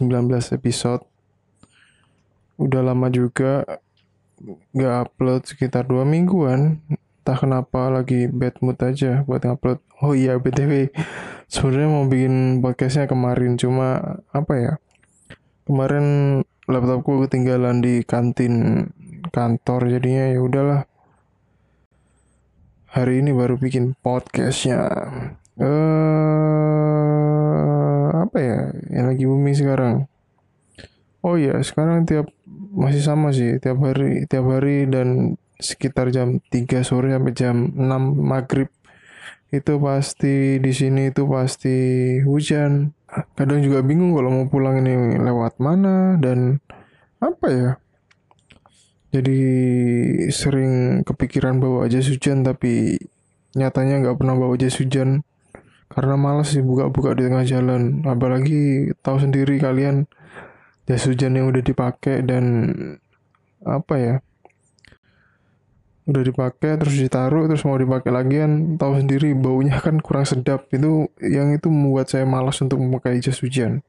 19 episode. Udah lama juga gak upload sekitar dua mingguan. Entah kenapa lagi bad mood aja buat upload. Oh iya, BTW. Sebenarnya mau bikin podcastnya kemarin, cuma apa ya? Kemarin laptopku ketinggalan di kantin kantor jadinya ya udahlah hari ini baru bikin podcastnya eh apa ya yang lagi booming sekarang? Oh ya sekarang tiap masih sama sih tiap hari tiap hari dan sekitar jam 3 sore sampai jam 6 maghrib itu pasti di sini itu pasti hujan. Kadang juga bingung kalau mau pulang ini lewat mana dan apa ya jadi sering kepikiran bawa jas hujan tapi nyatanya nggak pernah bawa jas hujan karena malas sih buka-buka di tengah jalan. Apalagi tahu sendiri kalian jas hujan yang udah dipakai dan apa ya udah dipakai terus ditaruh terus mau dipakai lagi kan tahu sendiri baunya kan kurang sedap. Itu yang itu membuat saya malas untuk memakai jas hujan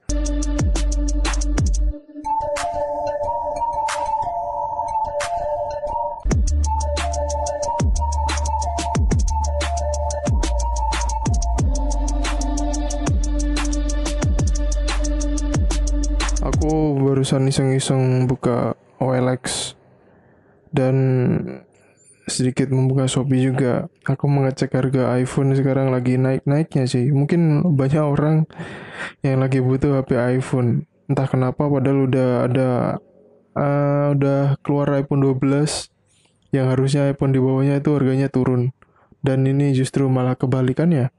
barusan iseng-iseng buka OLX dan sedikit membuka Shopee juga. Aku mengecek harga iPhone sekarang lagi naik-naiknya sih. Mungkin banyak orang yang lagi butuh HP iPhone. Entah kenapa padahal udah ada uh, udah keluar iPhone 12 yang harusnya iPhone di bawahnya itu harganya turun. Dan ini justru malah kebalikannya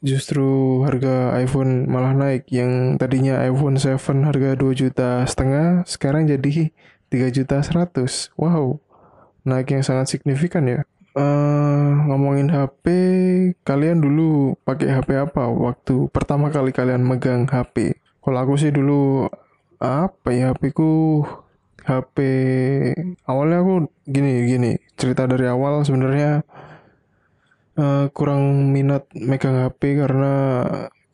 justru harga iPhone malah naik. Yang tadinya iPhone 7 harga 2 juta setengah sekarang jadi 3 juta 100 wow naik yang sangat signifikan ya. Uh, ngomongin HP kalian dulu pakai HP apa waktu pertama kali kalian megang HP kalau aku sih dulu apa ya HP ku? HP awalnya aku gini gini cerita dari awal sebenarnya uh, kurang minat megang HP karena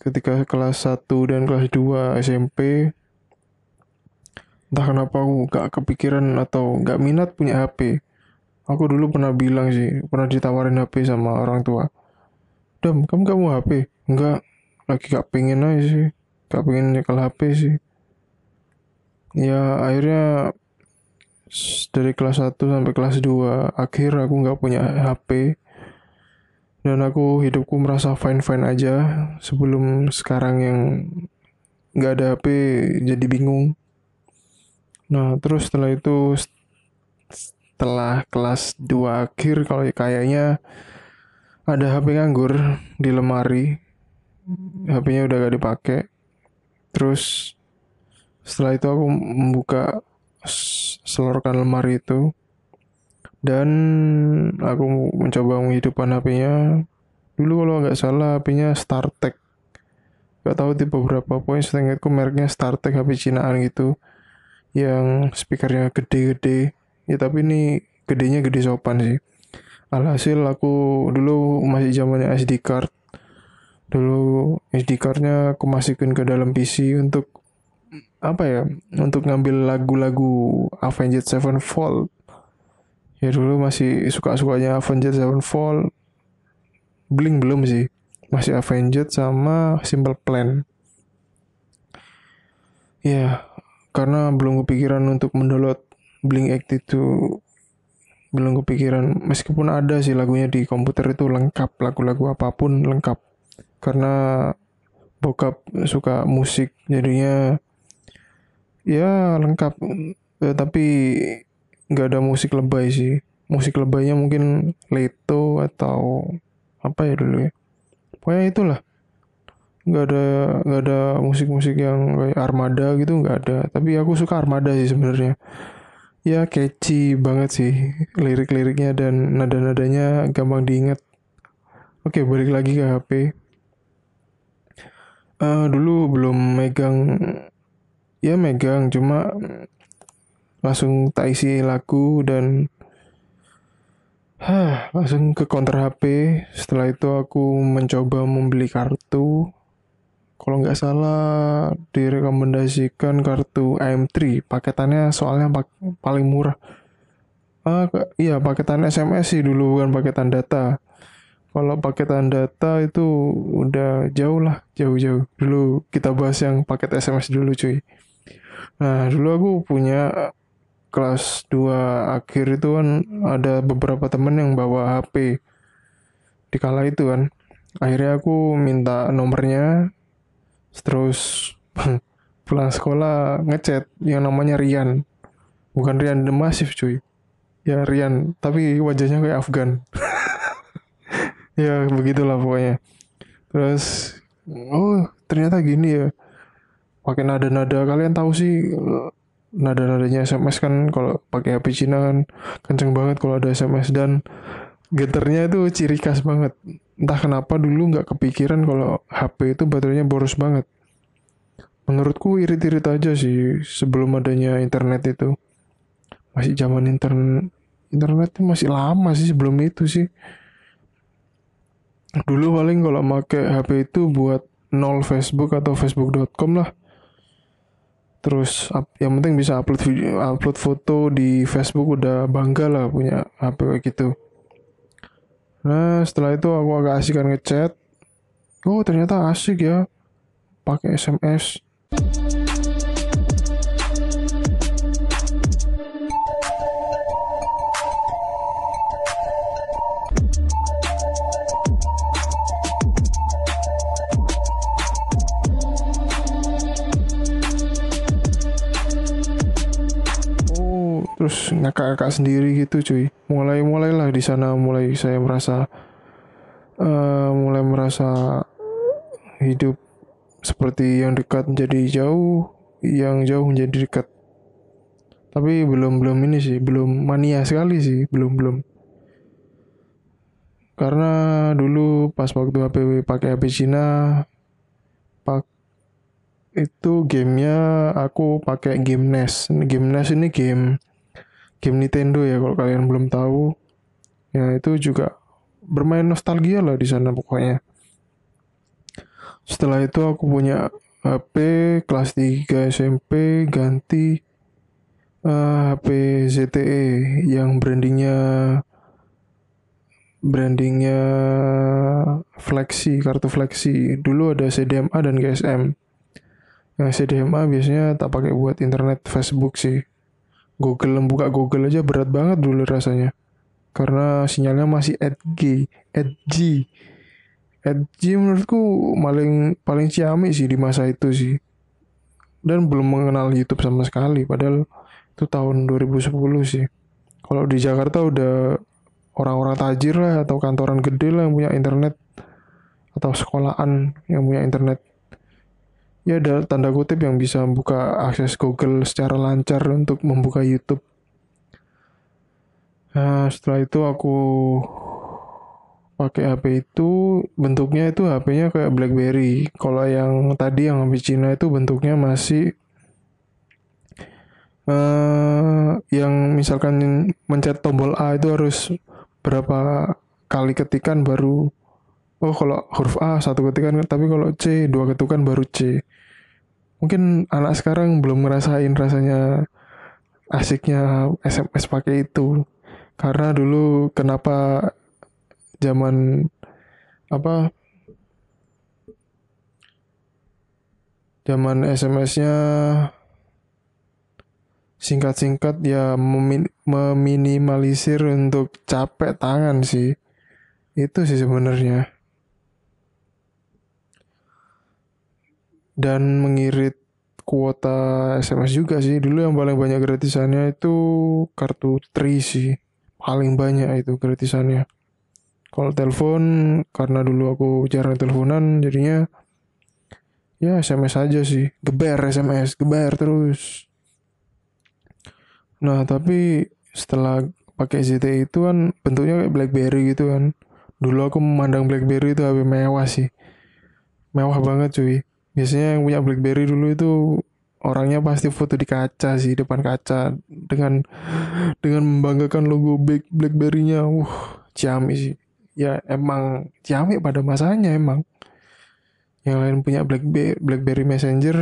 ketika kelas 1 dan kelas 2 SMP entah kenapa aku gak kepikiran atau gak minat punya HP aku dulu pernah bilang sih pernah ditawarin HP sama orang tua Dam kamu gak mau HP enggak lagi gak pengen aja sih gak pengen nyekel HP sih. Ya akhirnya dari kelas 1 sampai kelas 2 akhir aku gak punya HP dan aku hidupku merasa fine fine aja sebelum sekarang yang nggak ada HP jadi bingung. Nah terus setelah itu setelah kelas 2 akhir kalau kayaknya ada HP nganggur di lemari. HP-nya udah gak dipakai. Terus setelah itu aku membuka selorkan lemari itu dan aku mencoba menghidupkan HP-nya dulu kalau nggak salah HP-nya StarTech nggak tahu tipe berapa pokoknya setengahku mereknya StarTech HP Cinaan gitu. Yang speakernya gede-gede. Ya tapi ini gedenya gede sopan sih. Alhasil aku dulu masih zamannya SD card. Dulu SD cardnya aku masukin ke dalam PC untuk apa ya untuk ngambil lagu-lagu Avenged Sevenfold ya dulu masih suka-sukanya Avenged Sevenfold. Blink belum sih. Masih Avenged sama Simple Plan. Ya karena belum kepikiran untuk mendownload Blink itu belum kepikiran. Meskipun ada sih lagunya di komputer itu lengkap lagu-lagu apa pun lengkap. Karena bokap suka musik jadinya ya lengkap. Ya, tapi nggak ada musik lebay sih. Musik lebaynya mungkin Leto atau apa ya dulu ya. Pokoknya itulah. Nggak ada nggak ada musik-musik yang kayak Armada gitu nggak ada. Tapi aku suka Armada sih sebenarnya. Ya catchy banget sih lirik-liriknya dan nada-nadanya gampang diingat. Oke balik lagi ke HP uh, eh, dulu belum megang ya megang cuma langsung tak isi lagu dan Hah, langsung ke counter HP. Setelah itu aku mencoba membeli kartu. Kalau nggak salah direkomendasikan kartu AM3. Paketannya soalnya pak paling murah. Ah, iya paketan SMS sih dulu bukan paketan data. Kalau paketan data itu udah jauh lah, jauh-jauh. Dulu kita bahas yang paket SMS dulu cuy. Nah, dulu aku punya kelas 2 akhir itu kan ada beberapa temen yang bawa HP di kala itu kan akhirnya aku minta nomornya terus pulang sekolah ngechat yang namanya Rian. Bukan Rian The Massive cuy. Ya Rian tapi wajahnya kayak Afgan. Ya begitulah pokoknya. Terus oh ternyata gini ya. Pakai nada-nada kalian tahu sih nada-nadanya SMS kan kalau pakai HP Cina kan kenceng banget kalau ada SMS dan geternya itu ciri khas banget. Entah kenapa dulu nggak kepikiran kalau HP itu baterainya boros banget. Menurutku irit-irit aja sih sebelum adanya internet itu. Masih zaman internet internet masih lama sih sebelum itu sih. Dulu paling kalau pakai HP itu buat nol Facebook atau facebook.com lah terus yang penting bisa upload video upload foto di Facebook udah bangga lah punya HP kayak gitu. Nah setelah itu aku agak asik kan ngechat. Oh ternyata asik ya pakai SMS terus ngakak-ngakak sendiri gitu cuy. Mulai mulailah di sana mulai saya merasa uh, mulai merasa hidup seperti yang dekat menjadi jauh yang jauh menjadi dekat. Tapi belum belum ini sih belum mania sekali sih belum belum. Karena dulu pas waktu HP pakai HP Cina pak itu gamenya aku pakai game NES game NES ini game game Nintendo ya kalau kalian belum tahu. Ya itu juga bermain nostalgia lah di sana pokoknya. Setelah itu aku punya HP kelas 3 SMP ganti uh, eh, HP ZTE yang brandingnya brandingnya Flexi kartu Flexi. Dulu ada CDMA dan GSM yang CDMA biasanya tak pakai buat internet Facebook sih Google buka Google aja berat banget dulu rasanya. Karena sinyalnya masih 8G 8G 8G menurutku paling paling ciamik sih di masa itu sih. Dan belum mengenal YouTube sama sekali padahal itu tahun 2010 sih. Kalau di Jakarta udah orang-orang tajir lah atau kantoran gede lah yang punya internet atau sekolahan yang punya internet ya ada tanda kutip yang bisa membuka akses Google secara lancar untuk membuka YouTube. Nah, setelah itu aku pakai HP itu bentuknya itu HP-nya kayak BlackBerry. Kalau yang tadi yang HP Cina itu bentuknya masih uh, yang misalkan mencet tombol A itu harus berapa kali ketikan baru oh kalau huruf A satu ketikan tapi kalau C dua ketukan baru C. Mungkin anak sekarang belum ngerasain rasanya asiknya SMS pakai itu. Karena dulu kenapa zaman apa zaman SMS-nya singkat-singkat ya memin meminimalisir untuk capek tangan sih. Itu sih sebenarnya dan mengirit kuota SMS juga sih. Dulu yang paling banyak gratisannya itu kartu Tri sih. Paling banyak itu gratisannya. Kalau telepon karena dulu aku jarang teleponan jadinya ya SMS aja sih. Geber SMS, geber terus. Nah, tapi setelah pakai ZTE itu kan bentuknya kayak BlackBerry gitu kan. Dulu aku memandang BlackBerry itu HP mewah sih. Mewah banget cuy biasanya yang punya BlackBerry dulu itu orangnya pasti foto di kaca sih depan kaca dengan dengan membanggakan logo Black BlackBerry-nya. Uh, ciamik sih. Ya emang ciamik pada masanya emang. Yang lain punya BlackBerry, BlackBerry Messenger.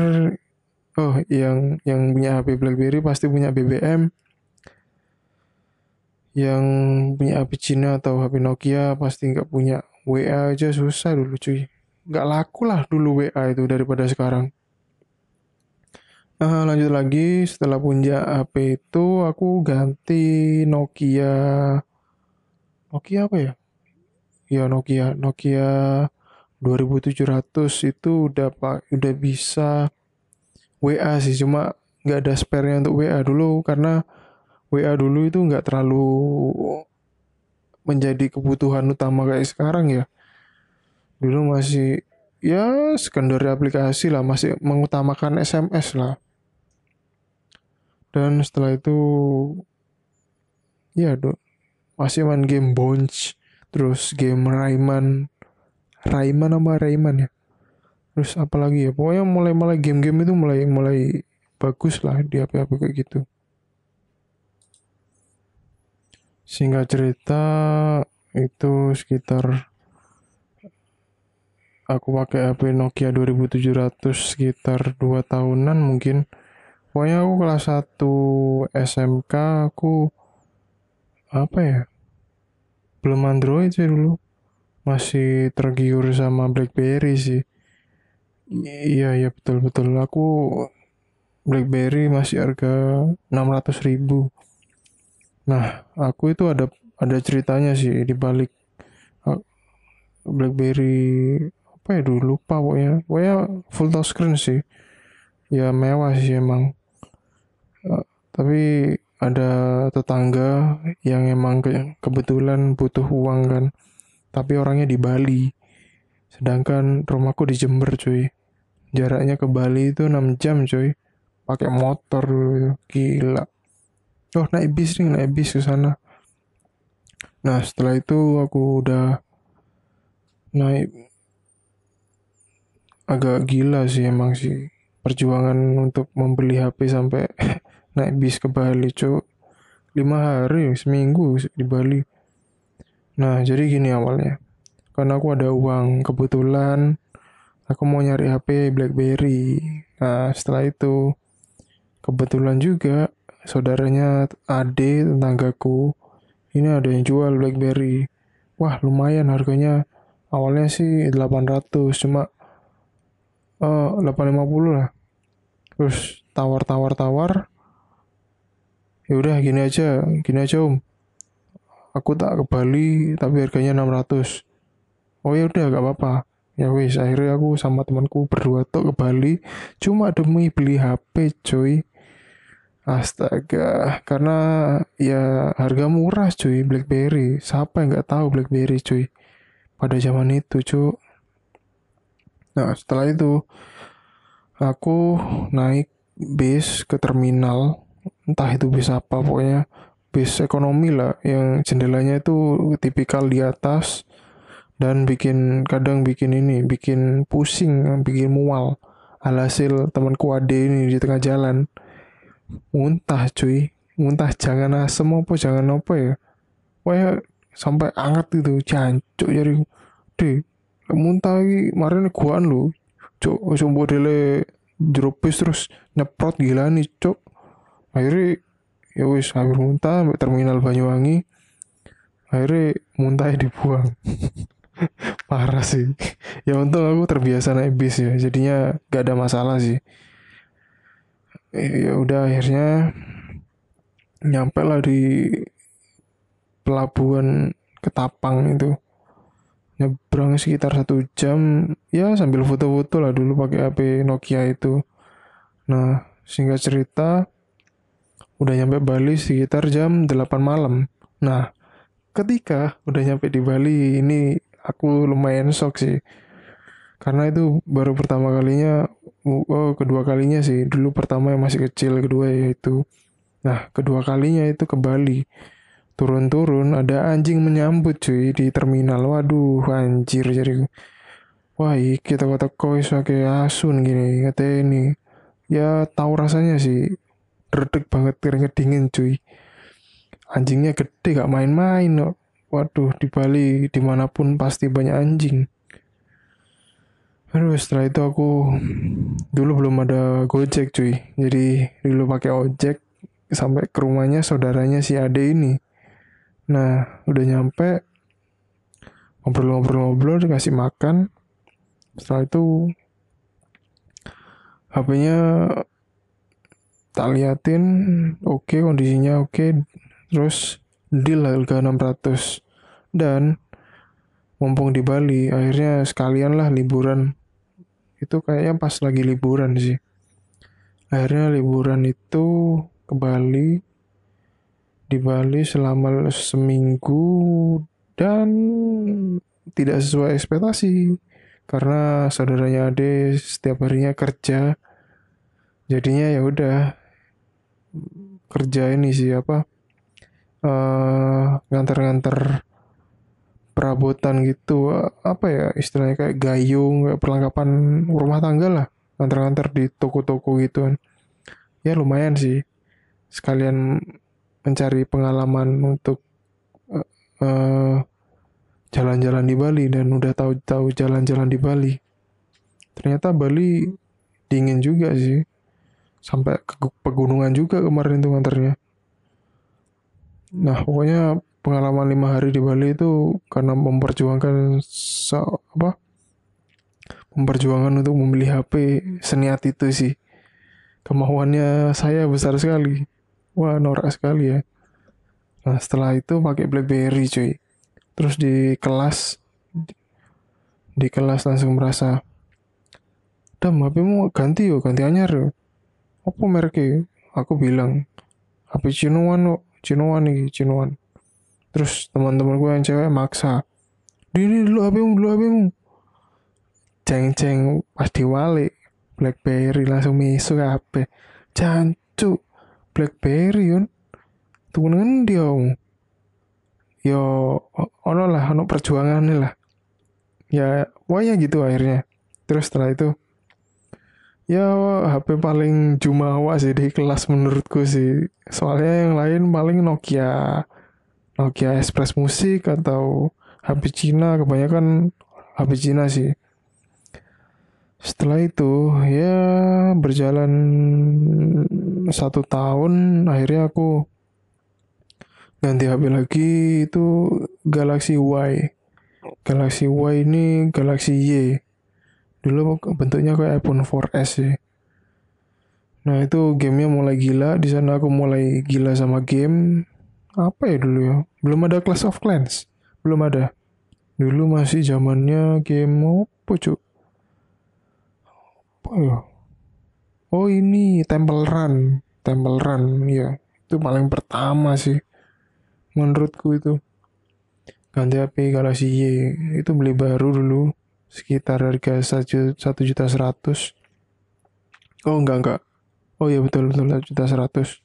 Oh, yang yang punya HP BlackBerry pasti punya BBM. Yang punya HP Cina atau HP Nokia pasti nggak punya WA aja susah dulu cuy. Nggak laku lah dulu WA itu daripada sekarang. Uh, lanjut lagi setelah punya HP itu aku ganti Nokia Nokia apa ya? Ya Nokia Nokia 2700 itu udah pak udah bisa WA sih cuma nggak ada spare-nya untuk WA dulu karena WA dulu itu nggak terlalu menjadi kebutuhan utama kayak sekarang ya dulu masih ya sekunderi aplikasi lah masih mengutamakan SMS lah. Dan setelah itu ya do, masih main game Bones terus game Rayman Rayman apa Rayman ya? Terus apalagi ya? Pokoknya mulai mulai game-game itu mulai mulai bagus lah di HP-HP kayak gitu. Sehingga cerita itu sekitar aku pakai HP Nokia 2700 sekitar 2 tahunan mungkin. Pokoknya aku kelas 1 SMK aku apa ya? Belum Android sih dulu. Masih tergiur sama BlackBerry sih. Iya iya betul betul. Aku BlackBerry masih harga 600 ribu. Nah aku itu ada ada ceritanya sih di balik uh, BlackBerry apa ya dulu lupa pokoknya. Pokoknya full touchscreen sih. Ya mewah sih emang. Uh, tapi ada tetangga yang emang ke kebetulan butuh uang kan. Tapi orangnya di Bali. Sedangkan rumahku di Jember cuy. Jaraknya ke Bali itu 6 jam cuy. Pakai motor dulu gila. Oh naik bis nih naik bis ke sana. Nah setelah itu aku udah naik agak gila sih emang sih. Perjuangan untuk membeli HP sampai naik bis ke Bali cok lima hari seminggu di Bali. Nah jadi gini awalnya. Karena aku ada uang kebetulan aku mau nyari HP BlackBerry. Nah setelah itu kebetulan juga saudaranya Ade tetanggaku ini ada yang jual BlackBerry. Wah lumayan harganya. Awalnya sih 800 cuma uh, 850 lah. Terus tawar-tawar-tawar ya udah gini aja gini aja om. Aku tak ke Bali tapi harganya 600 oh ya udah gak apa-apa. Ya wis akhirnya aku sama temanku berdua tuh ke Bali cuma demi beli HP coy astaga karena ya harga murah cuy BlackBerry. Siapa yang nggak tahu BlackBerry cuy? Pada zaman itu cuy nah setelah itu aku naik bis ke terminal. Entah itu bis apa pokoknya bis ekonomi lah. Yang jendelanya itu tipikal di atas dan bikin kadang bikin ini bikin pusing bikin mual. Alhasil temanku ade ini di tengah jalan. Muntah cuy. Muntah jangan asem apa jangan apa ya. Wah sampai anget itu jancuk jadi. Deh muntah lagi kemarin guaan lu cuk sumbu dele jeruk terus nyeprot gila nih cuk. Akhirnya ya wis hampir muntah sampai terminal Banyuwangi. Akhirnya muntah dibuang. Parah sih. Ya untung aku terbiasa naik bis ya jadinya gak ada masalah sih. Ya udah akhirnya nyampe lah di pelabuhan Ketapang itu nyebrang sekitar satu jam ya sambil foto-foto lah dulu pakai HP Nokia itu nah singkat cerita udah nyampe Bali sekitar jam 8 malam. Nah, ketika udah nyampe di Bali ini aku lumayan shock sih. Karena itu baru pertama kalinya, oh kedua kalinya sih. Dulu pertama yang masih kecil, kedua yaitu. Nah, kedua kalinya itu ke Bali. Turun-turun ada anjing menyambut cuy di terminal. Waduh, anjir jadi. Wah, kita kata koi kayak asun gini, kata ini. ya tahu rasanya sih redek banget keringet dingin cuy anjingnya gede gak main-main no. waduh di Bali di mana pun pasti banyak anjing Aduh setelah itu aku dulu belum ada gojek cuy jadi dulu pakai ojek sampai ke rumahnya saudaranya si Ade ini nah udah nyampe ngobrol-ngobrol-ngobrol dikasih makan. Setelah itu HP-nya tak liatin. Oke okay, kondisinya oke. Okay. terus deal harga 600 dan mumpung di Bali akhirnya sekalian lah liburan. Itu kayaknya pas lagi liburan sih. Akhirnya liburan itu ke Bali di Bali selama seminggu dan tidak sesuai ekspektasi. Karena saudaranya Ade setiap harinya kerja. Jadinya ya udah kerja ini sih apa uh, nganter-nganter perabotan gitu apa ya istilahnya kayak gayung kayak perlengkapan rumah tangga lah. Nganter-nganter di toko-toko gitu kan. Ya lumayan sih. Sekalian mencari pengalaman untuk uh, jalan-jalan di Bali dan udah tahu-tahu jalan-jalan di Bali. Ternyata Bali dingin juga sih. Sampai ke pegunungan juga kemarin tuh nganternya. Nah pokoknya pengalaman lima hari di Bali itu karena memperjuangkan so, apa? Memperjuangkan untuk membeli HP seniat itu sih. Kemauannya saya besar sekali wah norak sekali ya. Nah setelah itu pakai BlackBerry cuy. Terus di kelas di kelas langsung merasa dam HP mu ganti yo ganti anyar yo. Apa mereknya? Aku bilang HP Cinoan lo Cinoan nih Cinoan terus teman-teman gue yang cewek maksa dini dulu HP mu dulu HP mu. Ceng-ceng pas diwali Blackberry langsung misu HP jancu Blackberry yun. Ngendi om yo ono lah ono perjuangan lah. Ya pokoknya gitu akhirnya. Terus setelah itu ya HP paling jumawa sih di kelas menurutku sih. Soalnya yang lain paling Nokia Nokia Express Musik atau HP Cina kebanyakan HP Cina sih setelah itu ya berjalan satu tahun akhirnya aku ganti HP lagi itu Galaxy Y. Galaxy Y ini Galaxy Y. Dulu bentuknya kayak iPhone 4S sih. Nah itu gamenya mulai gila. Di sana aku mulai gila sama game. Apa ya dulu ya? Belum ada Clash of Clans. Belum ada. Dulu masih zamannya game apa cuk apa ya? Oh ini Temple Run. Temple Run ya itu paling pertama sih menurutku itu. Ganti HP Galaxy Y. Itu beli baru dulu sekitar harga satu juta seratus. Oh enggak enggak. Oh iya betul betul satu juta seratus.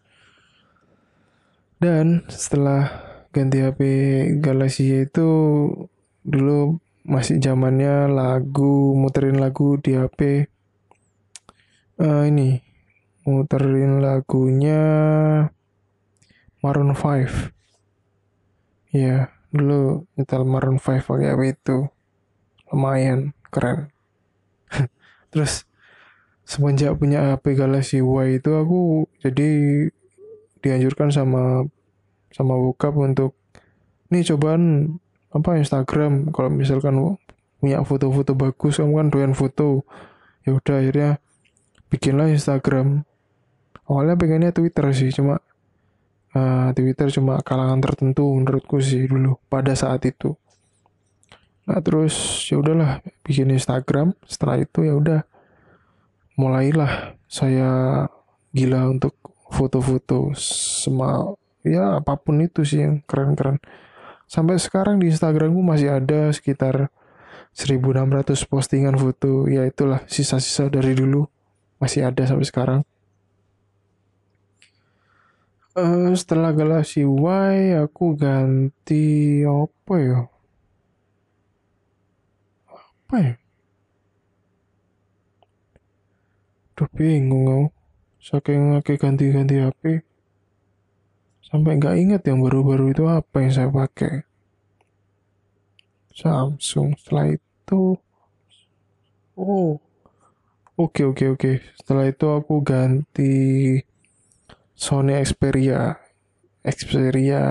Dan setelah ganti HP Galaxy Y itu dulu masih zamannya lagu muterin lagu di HP uh, ini muterin lagunya Maroon 5 Iya, dulu nyetel Maroon 5 pakai apa itu. Lumayan, keren. Terus semenjak punya HP Galaxy Y itu aku jadi dianjurkan sama sama bokap untuk nih cobaan apa Instagram kalau misalkan punya foto-foto bagus kamu kan doyan foto ya udah akhirnya bikinlah Instagram. Awalnya pengennya Twitter sih cuma uh, Twitter cuma kalangan tertentu menurutku sih dulu pada saat itu. Nah terus ya udahlah bikin Instagram. Setelah itu ya udah mulailah saya gila untuk foto-foto semua ya apa pun itu sih yang keren-keren. Sampai sekarang di Instagramku masih ada sekitar 1600 postingan foto ya itulah sisa-sisa dari dulu masih ada sampai sekarang Uh, setelah Galaxy Y aku ganti apa ya? Apa ya? Duh bingung aku. saking ngake ganti-ganti HP sampai nggak ingat yang baru-baru itu apa yang saya pakai Samsung setelah itu oh oke oke oke. Setelah itu aku ganti Sony Xperia. Xperia.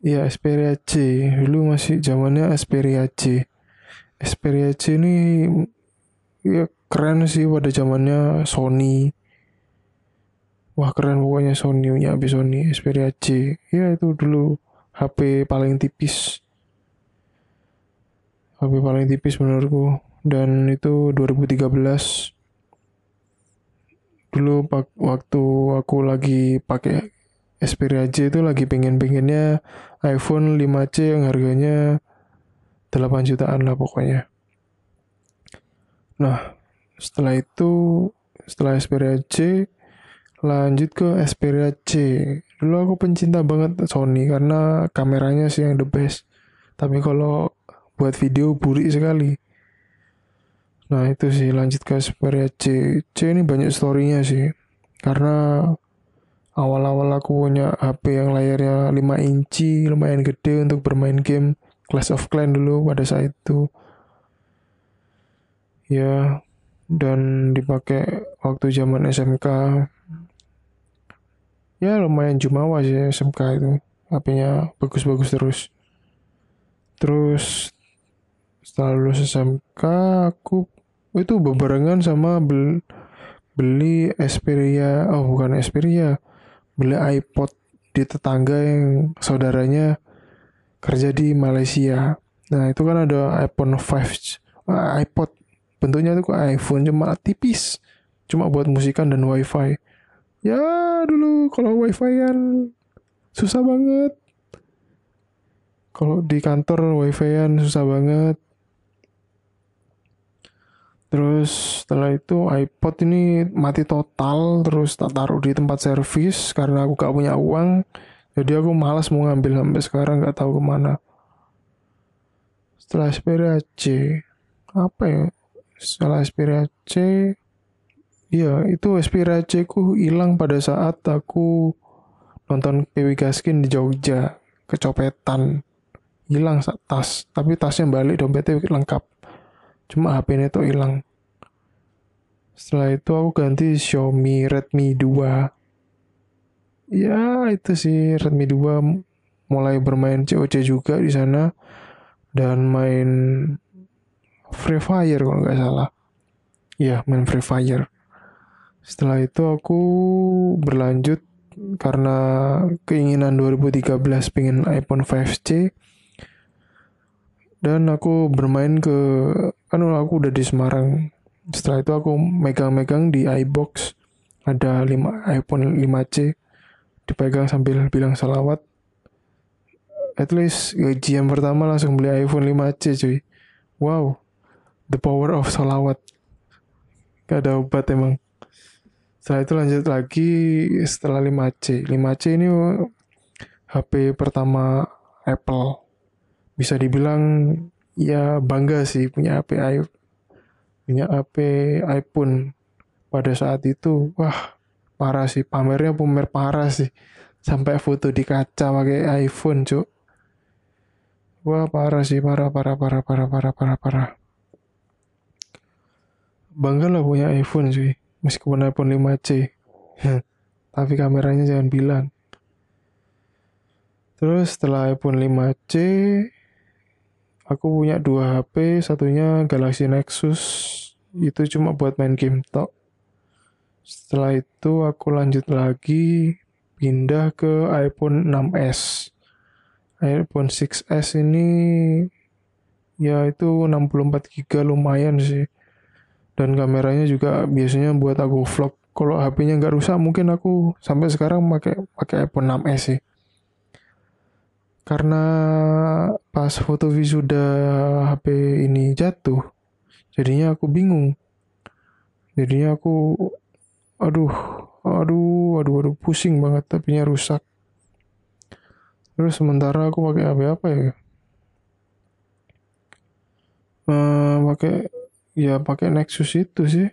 Ya Xperia C. Dulu masih zamannya Xperia C. Xperia C ini ya keren sih pada zamannya Sony. Wah keren pokoknya Sony punya HP Sony Xperia C. Ya itu dulu HP paling tipis. HP paling tipis menurutku dan itu 2013 dulu waktu aku lagi pakai Xperia J itu lagi pengen-pengennya iPhone 5C yang harganya 8 jutaan lah pokoknya. Nah, setelah itu setelah Xperia J lanjut ke Xperia C. Dulu aku pencinta banget Sony karena kameranya sih yang the best. Tapi kalau buat video burik sekali. Nah itu sih lanjut ke Xperia C. C ini banyak storynya sih. Karena awal-awal aku punya HP yang layarnya 5 inci, lumayan gede untuk bermain game Clash of Clans dulu pada saat itu. Ya, dan dipakai waktu zaman SMK. Ya lumayan jumawa sih SMK itu. HP-nya bagus-bagus terus. Terus setelah lulus SMK aku itu bebarengan sama beli, beli Xperia oh bukan Xperia beli iPod di tetangga yang saudaranya kerja di Malaysia. Nah itu kan ada iPhone 5 ah, iPod. Bentuknya itu kayak iPhone cuma tipis. Cuma buat musikan dan wifi. Ya dulu kalau wifi kan susah banget. Kalau di kantor wifi kan susah banget Terus setelah itu iPod ini mati total, terus tak taruh di tempat servis karena aku gak punya uang. Jadi aku malas mau ngambil sampai sekarang gak tahu ke mana. Setelah Xperia C, apa ya? Setelah Xperia C, ya itu Xperia C ku hilang pada saat aku nonton PW Gaskin di Jogja, kecopetan. Hilang tas, tapi tasnya balik dompetnya lengkap cuma HP ini tuh hilang. Setelah itu aku ganti Xiaomi Redmi 2 ya itu sih Redmi 2 mulai bermain COC juga di sana dan main Free Fire kalau nggak salah. Ya main Free Fire. Setelah itu aku berlanjut karena keinginan 2013 pengen iPhone 5C dan aku bermain ke kan aku udah di Semarang. Setelah itu aku megang-megang di iBox. Ada 5 iPhone 5C dipegang sambil bilang salawat. At least gaji yang pertama langsung beli iPhone 5C cuy. Wow the power of salawat. Gak ada obat emang. Setelah itu lanjut lagi setelah 5C 5C ini HP pertama Apple. Bisa dibilang ya bangga sih punya HP punya HP iPhone pada saat itu wah parah sih. Pamernya pamer parah sih. Sampai foto di kaca pakai iPhone cuk. Wah parah sih. Parah parah parah parah parah parah parah. Bangga lah punya iPhone sih meskipun iPhone 5C tapi kameranya jangan bilang. Terus setelah iPhone 5C aku punya dua HP satunya Galaxy Nexus. Itu cuma buat main game tok. Setelah itu aku lanjut lagi pindah ke iPhone 6s iPhone 6s ini ya itu 64 GB lumayan sih. Dan kameranya juga biasanya buat aku vlog. Kalau HP-nya nggak rusak mungkin aku sampai sekarang pakai pakai iPhone 6s sih karena pas foto wisuda HP ini jatuh jadinya aku bingung. Jadinya aku aduh aduh aduh aduh pusing banget tapi rusak. Terus sementara aku pakai HP apa ya? Uh, pakai ya pakai Nexus itu sih.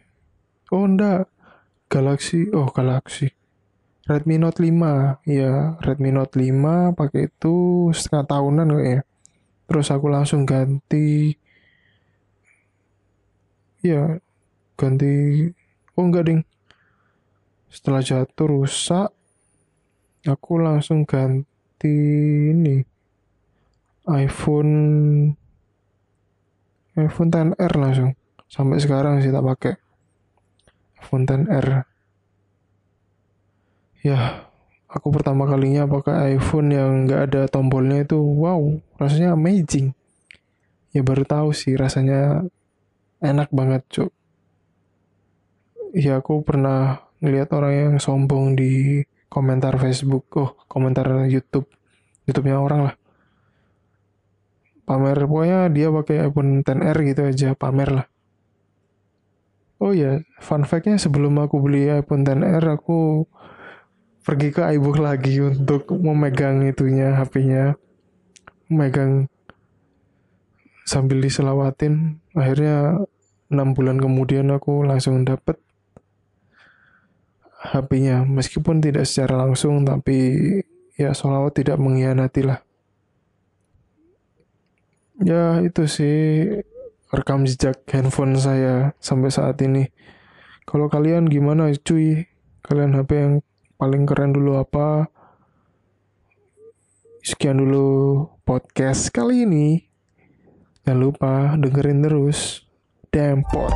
Oh enggak Galaxy oh Galaxy Redmi Note 5 ya Redmi Note 5 pakai itu setengah tahunan kayaknya terus aku langsung ganti ya ganti oh enggak ding. Setelah jatuh rusak aku langsung ganti ini iPhone iPhone 10R langsung. Sampai sekarang sih tak pakai iPhone 10R ya aku pertama kalinya pakai iPhone yang nggak ada tombolnya itu wow rasanya amazing. Ya baru tahu sih rasanya enak banget cuk. Ya aku pernah ngeliat orang yang sombong di komentar Facebook oh komentar YouTube YouTube-nya orang lah. Pamer pokoknya dia pakai iPhone 10R gitu aja pamer lah. Oh ya fun fact-nya sebelum aku beli iPhone 10R aku pergi ke iBook lagi untuk memegang itunya HP-nya memegang sambil diselawatin akhirnya enam bulan kemudian aku langsung dapet HP-nya meskipun tidak secara langsung tapi ya sholawat tidak mengkhianati lah. Ya itu sih rekam jejak handphone saya sampai saat ini. Kalau kalian gimana cuy? Kalian HP yang paling keren dulu apa? Sekian dulu podcast kali ini. Jangan lupa dengerin terus. Dempot